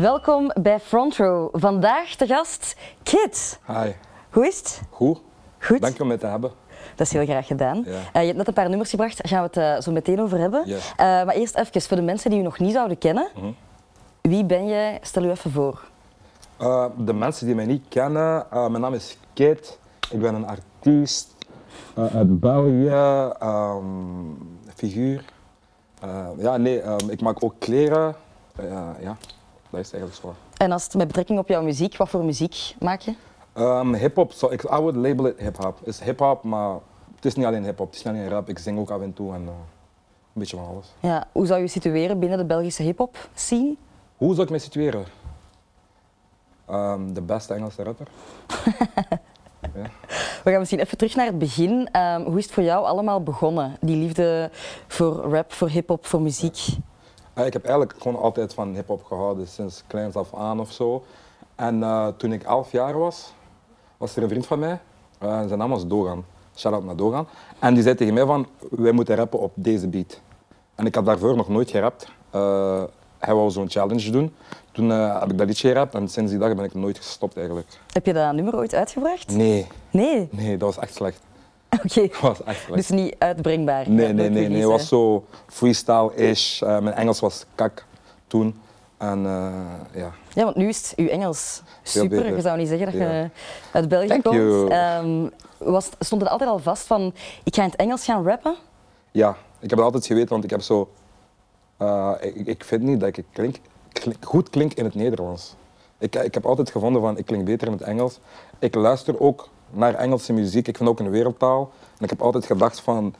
Welkom bij Front Row. Vandaag de gast Kit. Hi. Hoe is het? Goed. Goed. Dank je om mij te hebben. Dat is heel graag gedaan. Ja. Eh, je hebt net een paar nummers gebracht, daar gaan we het eh, zo meteen over hebben. Eh, maar eerst even, voor de mensen die u nog niet zouden kennen. Mhm. Wie ben jij? Stel u even voor. De mensen die mij niet kennen, mijn naam is Kit. Ik ben een artiest uit België, ehm, figuur. Ja, nee, ehm, ik maak ook kleren. Ja, dat is eigenlijk zo. En als het met betrekking op jouw muziek, wat voor muziek maak je? Ehm hip-hop, so, ik, I would label it hip-hop. Het is hip-hop, maar het is niet alleen hip-hop, het is niet alleen rap. Ik zing ook af en toe en eh, een beetje van alles. Ja, hoe zou je je situeren binnen de Belgische hip-hop scene? Hoe zou ik mij situeren? Ehm, de beste Engelse rapper. ja. We gaan misschien even terug naar het begin. Ehm, hoe is het voor jou allemaal begonnen? Die liefde voor rap, voor hip-hop, voor muziek? Ik heb eigenlijk gewoon altijd van hip-hop gehouden, sinds kleins af aan of zo. En eh, toen ik elf jaar was, was er een vriend van mij, eh, zijn naam was Dogan. Shout-out naar Dogan. En die zei tegen mij van, wij moeten rappen op deze beat. En ik had daarvoor nog nooit gerapt. Eh, hij wou zo'n challenge doen. Toen heb ik dat liedje gerapt en sinds die dag ben ik nooit gestopt eigenlijk. Heb je dat nummer ooit uitgebracht? Nee, Nee? nee, dat was echt slecht. Oké. Dus niet uitbrengbaar? Nee, nee, nee, nee. Het was zo freestyle-ish. Eh, mijn Engels was kak toen. En eh, ja. Ja, want nu is uw Engels super. Je zou niet zeggen dat Ja. je uit België Thank komt. Ehm, was, stond het altijd al vast van, ik ga in het Engels gaan rappen? ja, ik heb het altijd geweten, want ik heb zo. eh, ik, ik vind niet dat ik klink, klink- goed klink in het Nederlands. Ik, ik heb altijd gevonden van ik klink beter in het Engels. Ik luister ook naar Engelse muziek. Ik vind ook een wereldtaal. En ik heb altijd gedacht van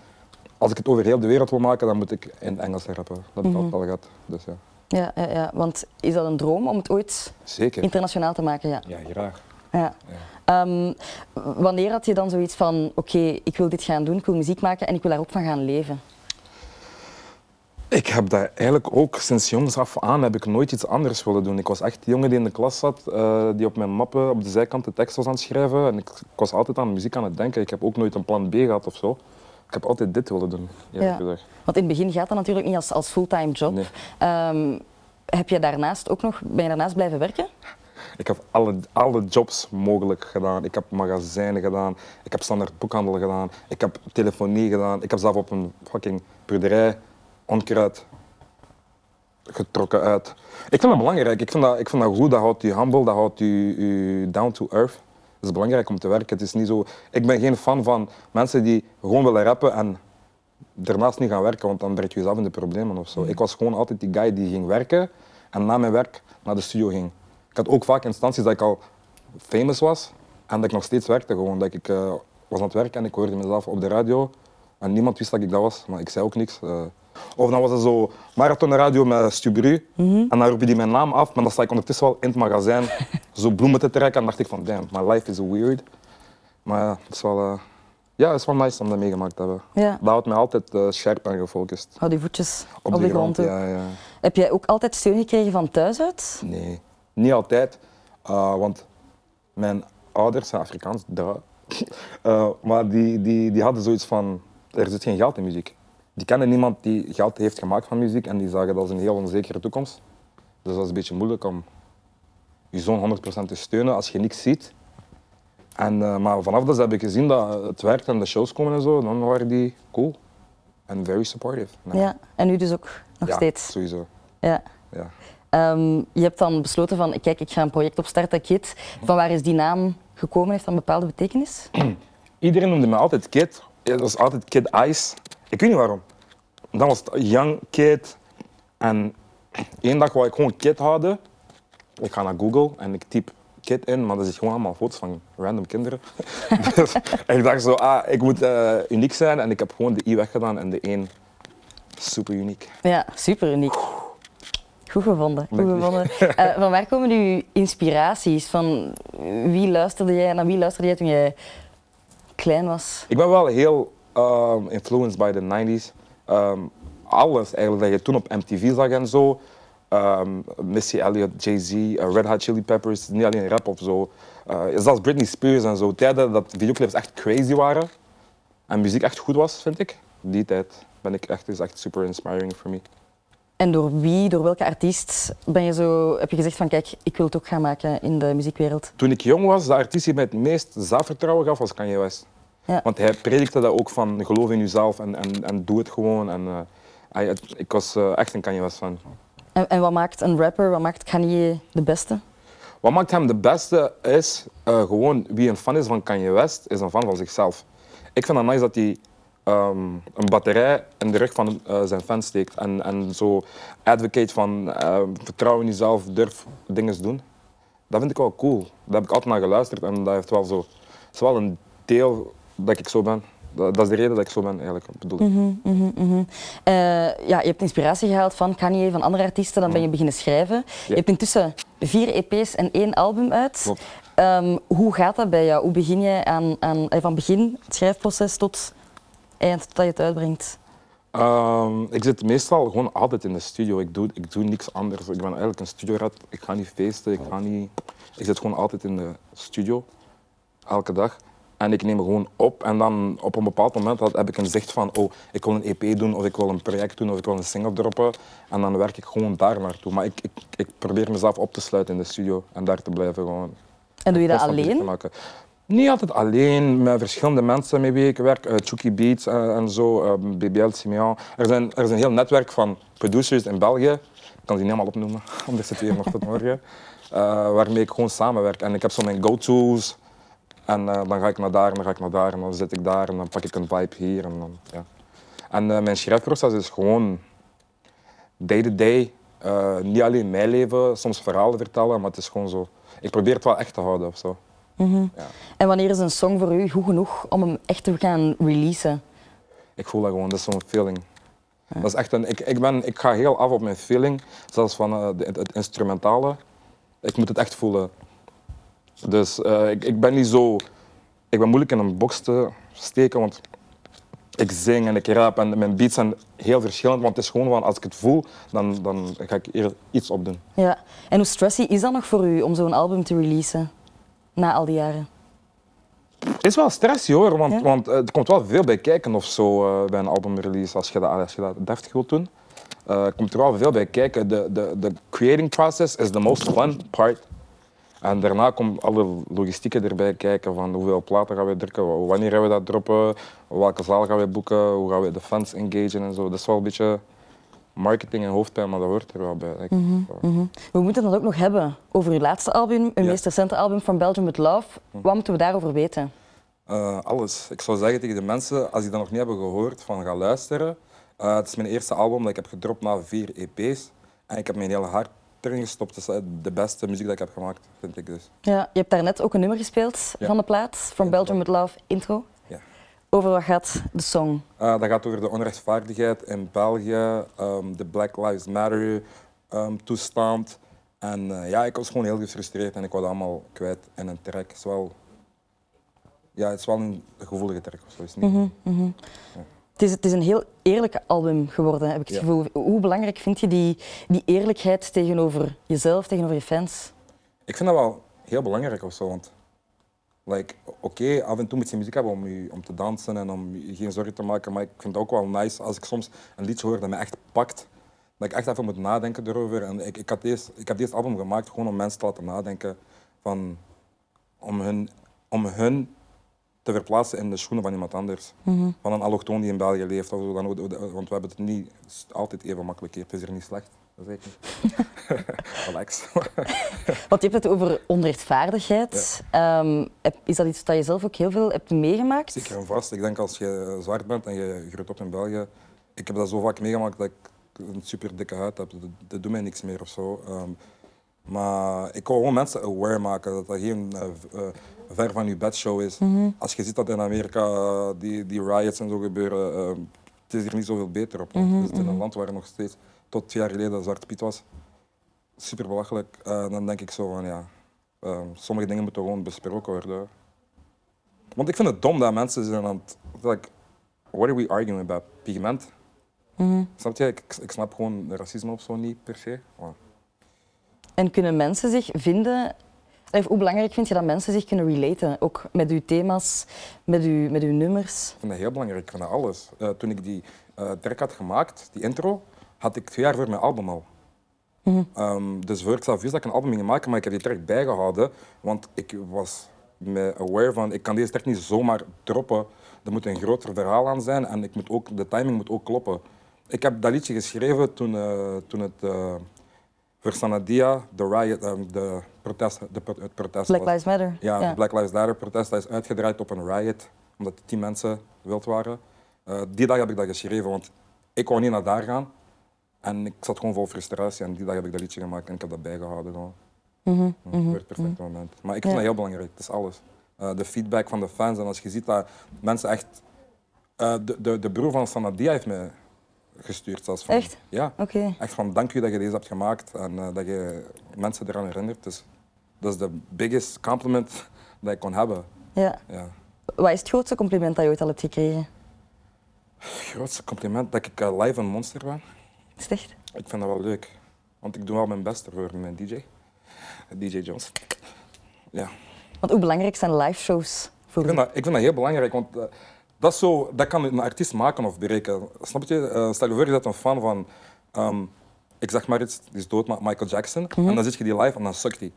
als ik het over heel de wereld wil maken, dan moet ik in Engels rappen. Dat heb ik altijd al gehad. Dus ja, Ja, ja, ja, want is dat een droom om het ooit zeker. internationaal te maken? Ja. Ja, graag. ja. Ja. Ehm, wanneer had je dan zoiets van, oké, ik wil dit gaan doen, ik wil muziek maken en ik wil daar ook van gaan leven? Ik heb dat eigenlijk ook sinds jongs af aan heb ik nooit iets anders willen doen. Ik was echt die jongen die in de klas zat, eh, die op mijn mappen op de zijkant de tekst was aan het schrijven. En ik, ik was altijd aan muziek aan het denken. Ik heb ook nooit een plan B gehad of zo. Ik heb altijd dit willen doen. Ja. gezegd. Want in het begin gaat dat natuurlijk niet als, als fulltime job. Nee. Ehm, heb je daarnaast ook nog, ben je daarnaast blijven werken? Ik heb alle, alle jobs mogelijk gedaan. Ik heb magazijnen gedaan, ik heb standaard boekhandel gedaan, ik heb telefonie gedaan. Ik heb zelf op een fucking boerderij onkruid getrokken uit. Ik vind dat belangrijk. Ik vind dat, ik vind dat goed. Dat houdt je humble, dat houdt je, je down to earth. Het is belangrijk om te werken. Het is niet zo... Ik ben geen fan van mensen die gewoon willen rappen en daarnaast niet gaan werken, want dan breng je jezelf in de problemen of zo. Ik was gewoon altijd die guy die ging werken en na mijn werk naar de studio ging. Ik had ook vaak instanties dat ik al famous was en dat ik nog steeds werkte. Gewoon. Dat ik eh, was aan het werken en ik hoorde mezelf op de radio en niemand wist dat ik dat was, maar ik zei ook niks. eh. Of dan was het zo marathon radio met Stubru en dan roep je die mijn naam af, maar dan sta ik ondertussen wel in het magazijn zo bloemen te trekken en dacht ik van damn, my life is weird. Maar ja, het is wel, eh, ja, het is wel nice om dat meegemaakt te hebben. Ja. Dat houdt mij altijd eh, scherp en gefocust. Hou die voetjes op, de, grond. ja, ja. Heb jij ook altijd steun gekregen van thuis uit? Nee, niet altijd. Uh, want mijn ouders zijn Afrikaans. Uh, maar die, die, die hadden zoiets van, er zit geen geld in muziek. Die kennen niemand die geld heeft gemaakt van muziek en die zagen dat als een heel onzekere toekomst. Dus dat is een beetje moeilijk om je zoon 100% te steunen als je niks ziet. En, uh, maar vanaf dat ze hebben gezien dat het werkt en de shows komen en zo, dan waren die cool. En very supportive. Ja, en nu dus ook nog ja, steeds. sowieso. Ja. Ja. Ehm, je hebt dan besloten van, kijk, ik ga een project opstarten, Kit. Van waar is die naam gekomen? Heeft dat een bepaalde betekenis? Iedereen noemde me altijd Kid. Ja, Dat was altijd Kid Ice. Ik weet niet waarom. Dan was het Young Kid. En één dag wou ik gewoon Kid houden. Ik ga naar Google en ik typ Kid in, maar er zit gewoon allemaal foto's van random kinderen. dus ik dacht zo, ah, ik moet eh, uniek zijn. En ik heb gewoon de I weggedaan en de 1 super uniek. Ja, super uniek. Goed gevonden. Goed gevonden. Eh, van waar komen uw inspiraties? Van wie luisterde jij, naar wie luisterde jij toen jij klein was? Ik ben wel heel um, influenced by the 90s. Um, alles eigenlijk dat je toen op MTV zag en zo. Um, Missy Elliott, Jay-Z, uh, Red Hot Chili Peppers, niet alleen rap of zo. Uh, zelfs Britney Spears en zo. Tijden dat videoclips echt crazy waren en muziek echt goed was, vind ik. Die tijd ben ik echt, is echt super inspiring voor me. En door wie, door welke artiest ben je zo, heb je gezegd van kijk, ik wil het ook gaan maken in de muziekwereld? Toen ik jong was, de artiest die mij het meest zelfvertrouwen gaf, was Kanye West. Ja. Want hij predikte dat ook van geloof in jezelf en, en, en doe het gewoon. En, eh, hij- het- ik was eh, echt een Kanye West fan. En, en wat maakt een rapper, wat maakt Kanye de beste? Wat maakt hem de beste is eh, gewoon wie een fan is van Kanye West, is een fan van zichzelf. Ik vind het nice dat hij ehm, een batterij in de rug van zijn fans steekt en, en zo advocate van vertrouw in jezelf, durf dingen te doen. Dat vind ik wel cool. Daar heb ik altijd naar geluisterd en dat heeft wel zo, is wel een deel dat ik zo ben. Dat, dat is de reden dat ik zo ben, eigenlijk, bedoel ik. Mhm, mhm, mhm. Eh, ja, je hebt inspiratie gehaald van Kanye, van andere artiesten, dan ben je beginnen schrijven. Je hebt intussen vier EP's en één album uit. Ehm, hoe gaat dat bij jou? Hoe begin je aan, aan, eh, van begin het schrijfproces tot eind, tot je het uitbrengt? Ehm, ik zit meestal gewoon altijd in de studio. Ik doe, ik doe niks anders. Ik ben eigenlijk een studiorat. Ik ga niet feesten. Ik, ga niet... ik zit gewoon altijd in de studio. Elke dag. En ik neem gewoon op. En dan op een bepaald moment had- heb ik een zicht van... Oh, ik wil een EP doen, of ik wil een project doen, of ik wil een single droppen. En dan werk ik gewoon daar naartoe. Maar ik, ik, ik probeer mezelf op te sluiten in de studio. En daar te blijven gewoon. En doe je dat alleen? Niet altijd alleen, met verschillende mensen met wie ik werk. eh Chucky Beats eh, en zo, eh, BBL, Simeon. Er, zijn, er is een heel netwerk van producers in België. Ik kan die niet allemaal opnoemen, anders zit hier nog tot morgen. eh, waarmee ik gewoon samenwerk. En ik heb zo mijn go-to's. En eh, dan ga ik naar daar en dan ga ik naar daar en dan zit ik daar en dan pak ik een vibe hier. En, dan, ja. en eh, mijn schrijfproces is gewoon day-to-day. Eh, niet alleen mijn leven, soms verhalen vertellen, maar het is gewoon zo. Ik probeer het wel echt te houden of zo. Ja. En wanneer is een song voor u goed genoeg om hem echt te gaan releasen? Ik voel dat gewoon, dat is zo'n feeling. Dat is echt een, ik, ik, ben, ik ga heel af op mijn feeling, zelfs van het, instrumentale. Ik moet het echt voelen. Dus eh, ik, ik ben niet zo. Ik ben moeilijk in een box te steken, want ik zing en ik rap en mijn beats zijn heel verschillend. Want het is gewoon van als ik het voel, dan, dan ga ik hier iets op doen. Ja. En hoe stressy is dat nog voor u om zo'n album te releasen? Na al die jaren. Het is wel stress hoor, want, Ja? want eh, er komt wel veel bij kijken of zo eh, bij een albumrelease als je dat, als je dat deftig wilt doen. Eh, komt er wel veel bij kijken. De, de, de creating process is the most fun part. En daarna komt alle logistieken erbij kijken van hoeveel platen gaan we drukken, wanneer gaan we dat droppen, welke zaal gaan we boeken, hoe gaan we de fans engagen en zo. Dat is wel een beetje marketing en hoofdpijn, maar dat hoort er wel bij. ik. Mhm. We moeten het ook nog hebben over uw laatste album, uw Ja. meest recente album, From Belgium with Love. Wat moeten we daarover weten? Eh, alles. Ik zou zeggen tegen de mensen, als die dat nog niet hebben gehoord, van ga luisteren. Eh, het is mijn eerste album dat ik heb gedropt na vier EP's. En ik heb mijn hele hart erin gestopt. Het is eh, de beste muziek dat ik heb gemaakt, vind ik dus. Ja, je hebt daarnet ook een nummer gespeeld Ja. van de plaat, From. Belgium with Love, intro. Ja. Over wat gaat de song? Eh, dat gaat over de onrechtvaardigheid in België, ehm, de Black Lives Matter ehm, toestand. En eh, ja, ik was gewoon heel gefrustreerd en ik wou dat allemaal kwijt in een track. Het is wel, ja, het is wel een gevoelige track of zo. Is niet? Het is, het is een heel eerlijk album geworden, heb ik het Ja. gevoel. Hoe belangrijk vind je die, die eerlijkheid tegenover jezelf, tegenover je fans? Ik vind dat wel heel belangrijk of zo. Want like, oké, af en toe moet je muziek hebben om, je, om te dansen en om je geen zorgen te maken. Maar ik vind het ook wel nice als ik soms een liedje hoor dat me echt pakt. Dat ik echt even moet nadenken erover. En ik, ik, had deze, ik heb deze album gemaakt gewoon om mensen te laten nadenken. Van, om, hun, om hun te verplaatsen in de schoenen van iemand anders. Van een allochtoon die in België leeft. Of zo. Dan, want we hebben het niet altijd even makkelijk hier. Het is hier niet slecht. Dat weet ik niet. Relax. Want je hebt het over onrechtvaardigheid. Ehm, is dat iets dat je zelf ook heel veel hebt meegemaakt? Zeker en vast. Ik denk als je zwart bent en je groeit op in België. Ik heb dat zo vaak meegemaakt dat ik een super dikke huid heb. Dat, dat doet mij niks meer of zo. Ehm, maar ik wil gewoon mensen aware maken dat dat geen eh, eh, ver van je bedshow is. Als je ziet dat in Amerika die, die riots en zo gebeuren, ehm, het is hier niet zoveel beter op. zitten in een land waar nog steeds tot twee jaar geleden Zwarte Piet was. Super belachelijk. Eh, dan denk ik zo van ja, ehm, sommige dingen moeten gewoon besproken worden. Want ik vind het dom dat mensen zijn aan het... Like, what are we arguing about? Pigment? Snap je? Ik, ik snap gewoon racisme of zo niet per se. Maar En kunnen mensen zich vinden... Of hoe belangrijk vind je dat mensen zich kunnen relaten? Ook met uw thema's, met uw, met uw nummers? ik vind dat heel belangrijk. Ik vind dat alles. Eh, toen ik die eh track had gemaakt, die intro, had ik twee jaar voor mijn album al. Ehm, dus voor ik zelf wist dat ik een album ging maken, maar ik heb die track bijgehouden, want ik was me aware van, ik kan deze track niet zomaar droppen. Er moet een groter verhaal aan zijn en ik moet ook, de timing moet ook kloppen. Ik heb dat liedje geschreven toen, eh, toen het uh, voor Sanadia, de riot, ehm, de protest, de, het protest Black was. Lives Matter. Ja, Ja. het Black Lives Matter protest dat is uitgedraaid op een riot, omdat tien mensen wild waren. Eh, die dag heb ik dat geschreven, want ik wou niet naar daar gaan. En ik zat gewoon vol frustratie en die dag heb ik dat liedje gemaakt en ik heb dat bijgehouden. Gewoon. Mhm, Ja, Voor het perfecte moment. Maar ik vind Ja. dat heel belangrijk, dat is alles. Eh, de feedback van de fans en als je ziet dat mensen echt... eh, de, de, de broer van Sanadia heeft me gestuurd zelfs. Van, Echt? Ja. Oké. Echt van dank u dat je deze hebt gemaakt en eh, dat je mensen eraan herinnert. Dus dat is de biggest compliment dat ik kon hebben. Ja. Ja. Wat is het grootste compliment dat je ooit al hebt gekregen? Het grootste compliment dat ik eh, live een monster ben. Is echt? Ik vind dat wel leuk. Want ik doe wel mijn best voor mijn DJ. DJ Jones. Ja. Want hoe belangrijk zijn live shows voor Ik vind dat, ik vind dat heel belangrijk, want eh, dat, zo, dat kan een artiest maken of breken. Snap je? Eh, stel je voor, je bent een fan van, ehm, ik zeg maar iets, die is dood, maar Michael Jackson. En dan zit je die live en dan sukt hij.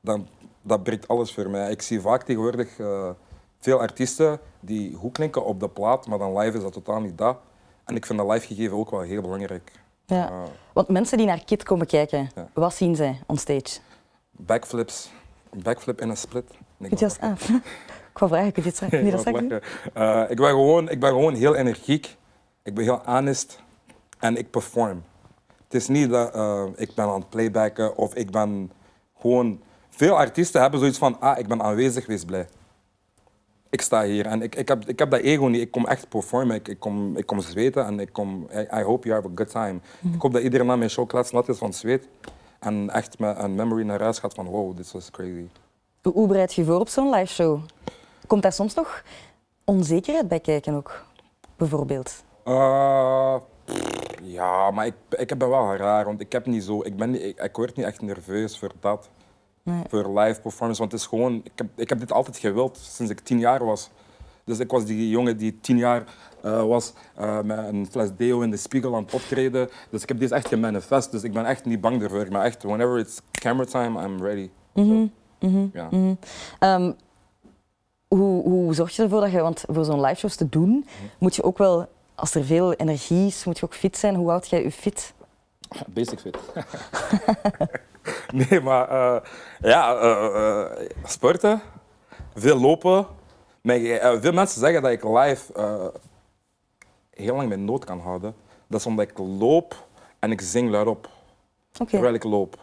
Dan, dat breekt alles voor mij. Ik zie vaak tegenwoordig eh, veel artiesten die goed klinken op de plaat, maar dan live is dat totaal niet dat. En ik vind dat live gegeven ook wel heel belangrijk. Ja. Eh, Want mensen die naar Kid komen kijken, Ja. wat zien zij on stage? backflips, backflip in een split. Je als... ah, ik wou vragen, kun je dit je dat. Eh, ik, ben gewoon, ik ben gewoon heel energiek. Ik ben heel honest. En ik perform. Het is niet dat eh, ik ben aan het playbacken of ik ben gewoon... Veel artiesten hebben zoiets van, ah, ik ben aanwezig, wees blij. Ik sta hier en ik, ik, heb, ik heb dat ego niet. Ik kom echt performen. Ik, ik, kom, ik kom zweten en ik kom... I, I hope you have a good time. Ik hoop dat iedereen na mijn show kletsnat is van zweet. En echt met een memory naar huis gaat van, wow, this was crazy. Hoe, bereid je je voor op zo'n live show? Komt daar soms nog onzekerheid bij kijken ook? Bijvoorbeeld. Eh, pff, ja, maar ik, ik ben wel raar, want ik heb niet zo, ik, ben niet, ik, ik word niet echt nerveus voor dat. Nee. Voor live performance, want het is gewoon, ik heb, ik heb dit altijd gewild sinds ik tien jaar was. Dus ik was die jongen die tien jaar eh, was eh, met een fles deo in de spiegel aan het optreden. Dus ik heb dit echt gemanifest, dus ik ben echt niet bang ervoor. Maar echt, whenever it's camera time, I'm ready. Zo. Ja. Ehm, hoe, hoe zorg je ervoor dat je, want voor zo'n live shows te doen, moet je ook wel, als er veel energie is, moet je ook fit zijn. Hoe houd jij je fit? Basic fit. nee, maar eh, ja, eh, eh, sporten, veel lopen. Maar, veel mensen zeggen dat ik live heel lang mijn nood kan houden. Dat is omdat ik loop en ik zing luidop Oké. terwijl ik loop.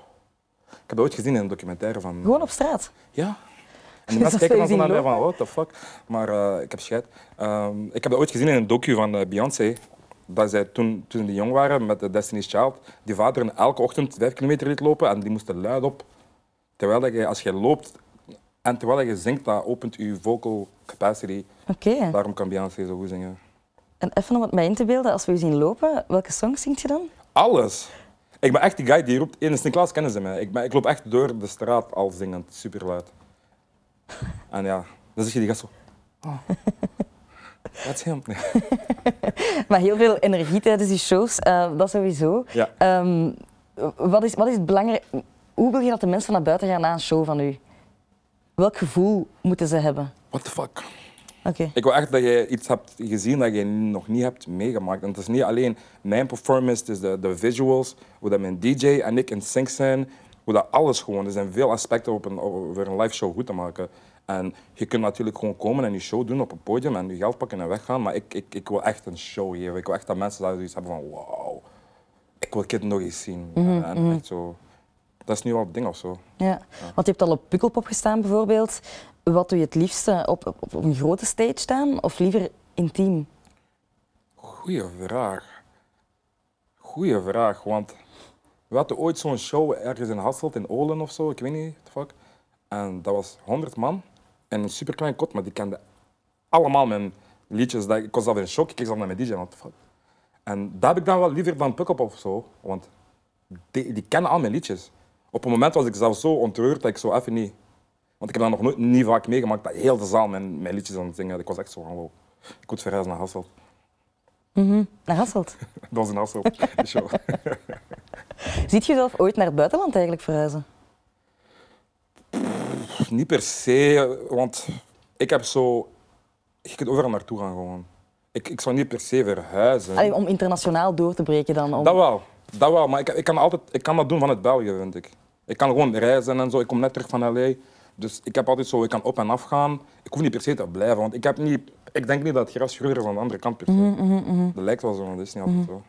Ik heb dat ooit gezien in een documentaire van... Gewoon op straat. Ja. En die mensen kijken dan zo je naar mij van, what the fuck. Maar eh, ik heb scheid. Ehm, ik heb dat ooit gezien in een docu van eh, Beyoncé. Dat zij toen, toen die jong waren met de Destiny's Child, die vader hen elke ochtend vijf kilometer liet lopen en die moesten luid op. Terwijl dat je, als je loopt en terwijl je zingt, dat opent je vocal capacity. Oké. Daarom kan Beyoncé zo goed zingen. En even om het mij in te beelden, als we u zien lopen, welke songs zingt je dan? Alles. Ik ben echt die guy die roept, in Sint-Klaas kennen ze mij. Ik, ben, ik loop echt door de straat al zingend, super luid. En ja, dan zie je die gast zo. Oh. Dat is hem. Nee. Maar heel veel energie tijdens die shows, eh, dat sowieso. Ja. Ehm, wat, is, wat is het belangrijk? Hoe wil je dat de mensen naar buiten gaan na een show van u? Welk gevoel moeten ze hebben? What the fuck? Oké. Ik wil echt dat je iets hebt gezien dat je nog niet hebt meegemaakt. En het is niet alleen mijn performance, het is de, de visuals, hoe dat mijn DJ en ik in sync zijn, hoe dat alles gewoon. Er zijn veel aspecten op een, over een live show goed te maken. En je kunt natuurlijk gewoon komen en je show doen op een podium en je geld pakken en weggaan. Maar ik, ik, ik wil echt een show geven. Ik wil echt dat mensen daar zoiets hebben van wow, ik wil Kid nog eens zien. en echt zo, dat is nu wel het ding of zo. Ja. Want je hebt al op Pukkelpop gestaan bijvoorbeeld. Wat doe je het liefste? Op, op, op een grote stage staan of liever intiem? Goeie vraag. Goeie vraag, want we hadden ooit zo'n show ergens in Hasselt, in Olen of zo, ik weet niet, fuck. En dat was 100 man in een superklein kot, maar die kenden allemaal mijn liedjes. Dat, ik was zelf in shock, ik keek zelf naar mijn DJ, the fuck. En dat heb ik dan wel liever dan Pukkelpop of zo, want die, die kennen al mijn liedjes. Op een moment was ik zelf zo ontroerd dat ik zo even niet... Want ik heb dat nog nooit, niet vaak meegemaakt, dat heel de zaal mijn, mijn liedjes aan het zingen. Ik was echt zo van, wow, ik moet verhuizen naar Hasselt. Naar Hasselt. Dat was in Hasselt, de show. Ziet je zelf ooit naar het buitenland eigenlijk verhuizen? Niet per se, want ik heb zo... Je kunt overal naartoe gaan gewoon. Ik, ik zou niet per se verhuizen. Allee, om internationaal door te breken dan? Om... Dat wel, dat wel. Maar ik, ik, kan altijd, ik kan dat doen vanuit België, vind ik. Ik kan gewoon reizen en zo. Ik kom net terug van L.A. Dus ik heb altijd zo, ik kan op en af gaan. Ik hoef niet per se te blijven, want ik, heb niet, ik denk niet dat het gras groener is aan de andere kant per se. Dat lijkt wel zo, maar dat is niet altijd zo.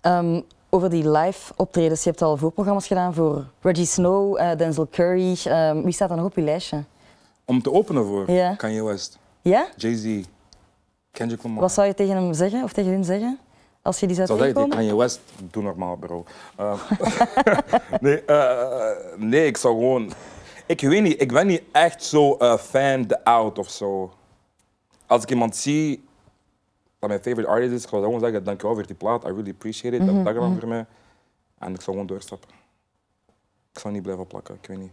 Ehm, over die live optredens, je hebt al voorprogramma's gedaan voor Reggie Snow, eh, Denzel Curry. Ehm, wie staat er nog op je lijstje? Om te openen voor Ja. Kanye West, Ja? Jay-Z, Kendrick Lamar. Wat zou je tegen hem zeggen of tegen hun zeggen? Als je die zou zeggen tegen? Kanye West, doe normaal bro. Eh, nee, eh, nee, ik zou gewoon... Ik weet niet, ik ben niet echt zo eh, fan de out of zo. Als ik iemand zie dat mijn favorite artist is, ik zou gewoon zeggen, dankjewel voor die plaat, I really appreciate it, dat heb dat gedaan voor mij. En ik zou gewoon doorstappen. Ik zou niet blijven plakken, ik weet niet.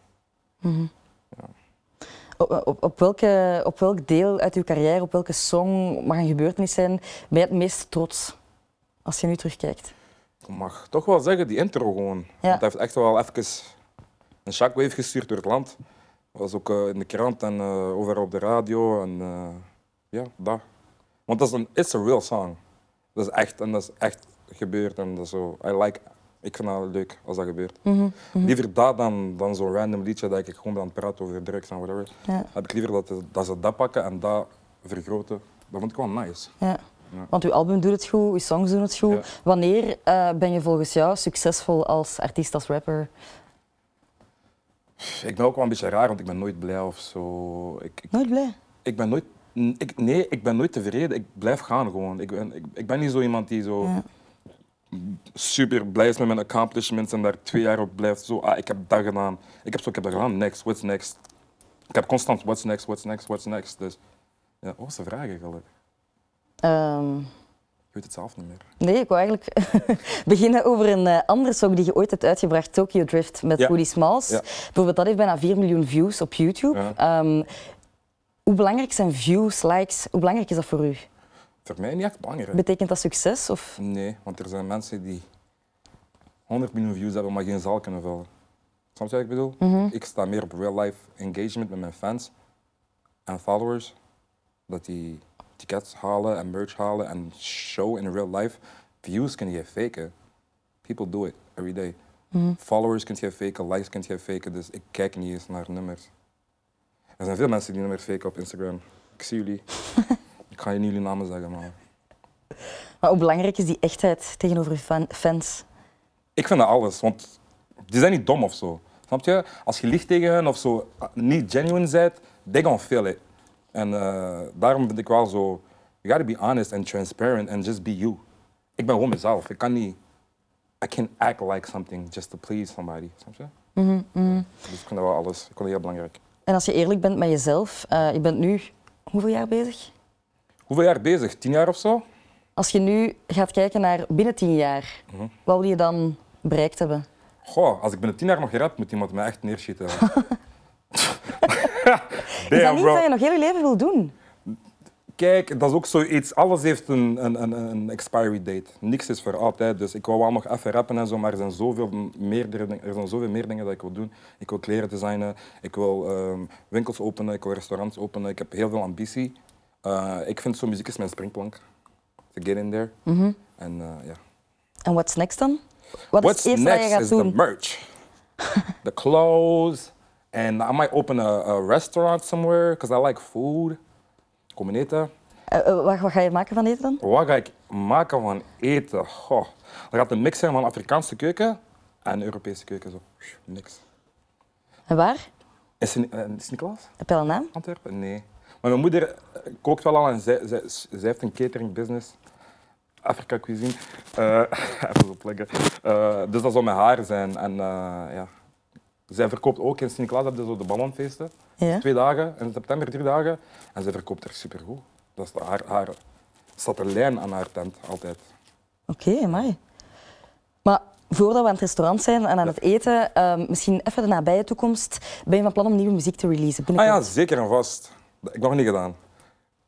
Op, op, op welke, op welk deel uit uw carrière, op welke song mag een gebeurtenis zijn, ben je het meest trots als je nu terugkijkt? Ik mag toch wel zeggen, die intro gewoon. Hij heeft echt wel even een shockwave gestuurd door het land. Dat was ook eh, in de krant en eh, overal op de radio. En eh, ja, dat. Want dat is een it's a real song. Dat is echt en dat is echt gebeurd. En dat is zo, I like, ik vind dat leuk als dat gebeurt. Liever dat dan, dan zo'n random liedje dat ik gewoon ben aan het praten over drugs en whatever. Ja. Heb ik liever dat, dat ze dat pakken en dat vergroten. Dat vond ik wel nice. Ja. Want uw album doet het goed, uw songs doen het goed. Ja. Wanneer eh, ben je volgens jou succesvol als artiest, als rapper? Ik ben ook wel een beetje raar, want ik ben nooit blij of zo. Ik, ik, Nooit blij. ik ben nooit, ik, nee, ik ben nooit tevreden. Ik blijf gaan gewoon. Ik ben, ik, ik ben niet zo iemand die zo Ja. super blij is met mijn accomplishments en daar twee jaar op blijft. Zo, ah, ik heb dat gedaan. Ik heb zo, ik heb dat gedaan. Next, what's next? Ik heb constant what's next, what's next, what's next. Dus ja, wat was de vraag eigenlijk? Ehm, Ik weet het zelf niet meer. nee, ik wou eigenlijk beginnen over een eh, andere song die je ooit hebt uitgebracht, Tokyo Drift met Ja. Woody Smalls. Ja. Bijvoorbeeld, dat heeft bijna 4 miljoen views op YouTube. Ja. Ehm, hoe belangrijk zijn views, likes? Hoe belangrijk is dat voor u? Voor mij niet echt belangrijk. Betekent dat succes? Of? Nee, want er zijn mensen die 100 miljoen views hebben, maar geen zaal kunnen vullen. Snap je wat ik bedoel? Ik sta meer op real life engagement met mijn fans en followers. Dat die tickets halen en merch halen en show in real life. Views kun je faken. People do it every day. Followers kun je faken, likes kun je faken, dus ik kijk niet eens naar nummers. Er zijn veel mensen die nummers faken op Instagram. Ik zie jullie. ik ga je niet jullie namen zeggen, maar... Maar hoe belangrijk is die echtheid tegenover fan- fans? Ik vind dat alles, want die zijn niet dom of zo. Snap je? Als je liegt tegen hen of zo, niet genuine bent, they gonna feel it. En eh, daarom vind ik wel zo, you gotta be honest and transparent and just be you. Ik ben gewoon mezelf. Ik kan niet, I can't act like something just to please somebody. Snap je? Dus ik vind dat wel alles. Ik vind dat heel belangrijk. En als je eerlijk bent met jezelf, eh, je bent nu hoeveel jaar bezig? Hoeveel jaar bezig? Tien jaar of zo? Als je nu gaat kijken naar binnen tien jaar, Mhm. wat wil je dan bereikt hebben? Goh, als ik binnen tien jaar nog rap, moet iemand mij echt neerschieten. is dat Damn, niet bro. dat je nog heel je leven wil doen? Kijk, dat is ook zoiets. Alles heeft een, een, een, een expiry date. Niks is voor altijd. Dus ik wou wel nog even rappen en zo, maar er zijn zoveel, meerdere, dingen- er zijn zoveel meer dingen dat ik wil doen. Ik wil kleren designen, ik wil ehm, winkels openen, ik wil restaurants openen. Ik heb heel veel ambitie. Eh, ik vind zo muziek is mijn springplank. To get in there. En eh, ja. En what's next dan? Wat What's is het eerste dat je is the doen? merch. the clothes. And I might open a, a restaurant somewhere, because I like food. Eten. Eh, eh, wat, wat ga je maken van eten dan? Wat ga ik maken van eten? Goh. Dat gaat een mix zijn van Afrikaanse keuken en Europese keuken. Zo. Mix. En waar? Is uh, Sint-Niklaas? Heb je al een naam? Antwerpen? Nee. Maar mijn moeder kookt wel al en zij, zij, zij heeft een catering business. Afrika cuisine. Even dus dat zal met haar zijn. En ja. Zij verkoopt ook in Sint-Niklaas heb je zo de ballonfeesten. Ja. Twee dagen, in september drie dagen. En zij verkoopt er supergoed. Dat is haar, haar, staat een lijn aan haar tent, altijd. Oké, mooi. Maar voordat we aan het restaurant zijn en aan het eten, ehm, misschien even de nabije toekomst, ben je van plan om nieuwe muziek te releasen? Ah ja, zeker en vast. Ik heb nog niet gedaan.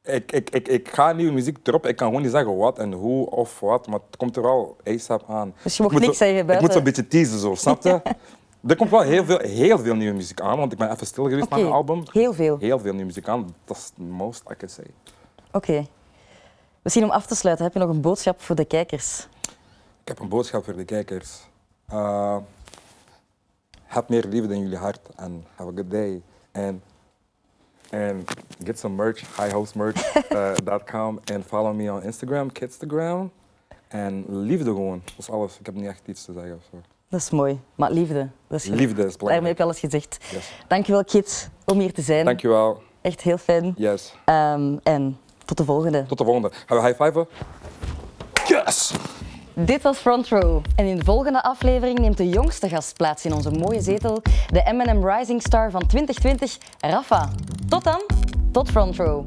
ik, ik, ik, ik ga nieuwe muziek droppen. Ik kan gewoon niet zeggen wat en hoe of wat, maar het komt er wel ASAP aan. Dus je mocht Ik moet niks zo- zeggen Ik buiten- moet zo'n beetje teasen, zo, snap je? Er komt wel heel veel, heel veel nieuwe muziek aan, want ik ben even stil geweest met mijn album. heel veel. Heel veel nieuwe muziek aan. Dat is the most I can say. Oké. Misschien om af te sluiten, heb je nog een boodschap voor de kijkers? Ik heb een boodschap voor de kijkers. Uh, heb meer liefde in jullie hart en have a good day. En and get some merch, highhostmerch.com en follow me on Instagram, Kidstagram. En liefde gewoon, dat is alles. Ik heb niet echt iets te zeggen of zo. Dat is mooi. Maar liefde, dat is Liefde is Daarmee heb belangrijk. je alles gezegd. Yes. Dankjewel, Kit, om hier te zijn. Dankjewel. Echt heel fijn. Yes. Ehm, en tot de volgende. Tot de volgende. Gaan we high fiven? Yes! Dit was Front Row. En in de volgende aflevering neemt de jongste gast plaats in onze mooie zetel, de M&M Rising Star van 2020, Rafa. Tot dan, tot Front Row.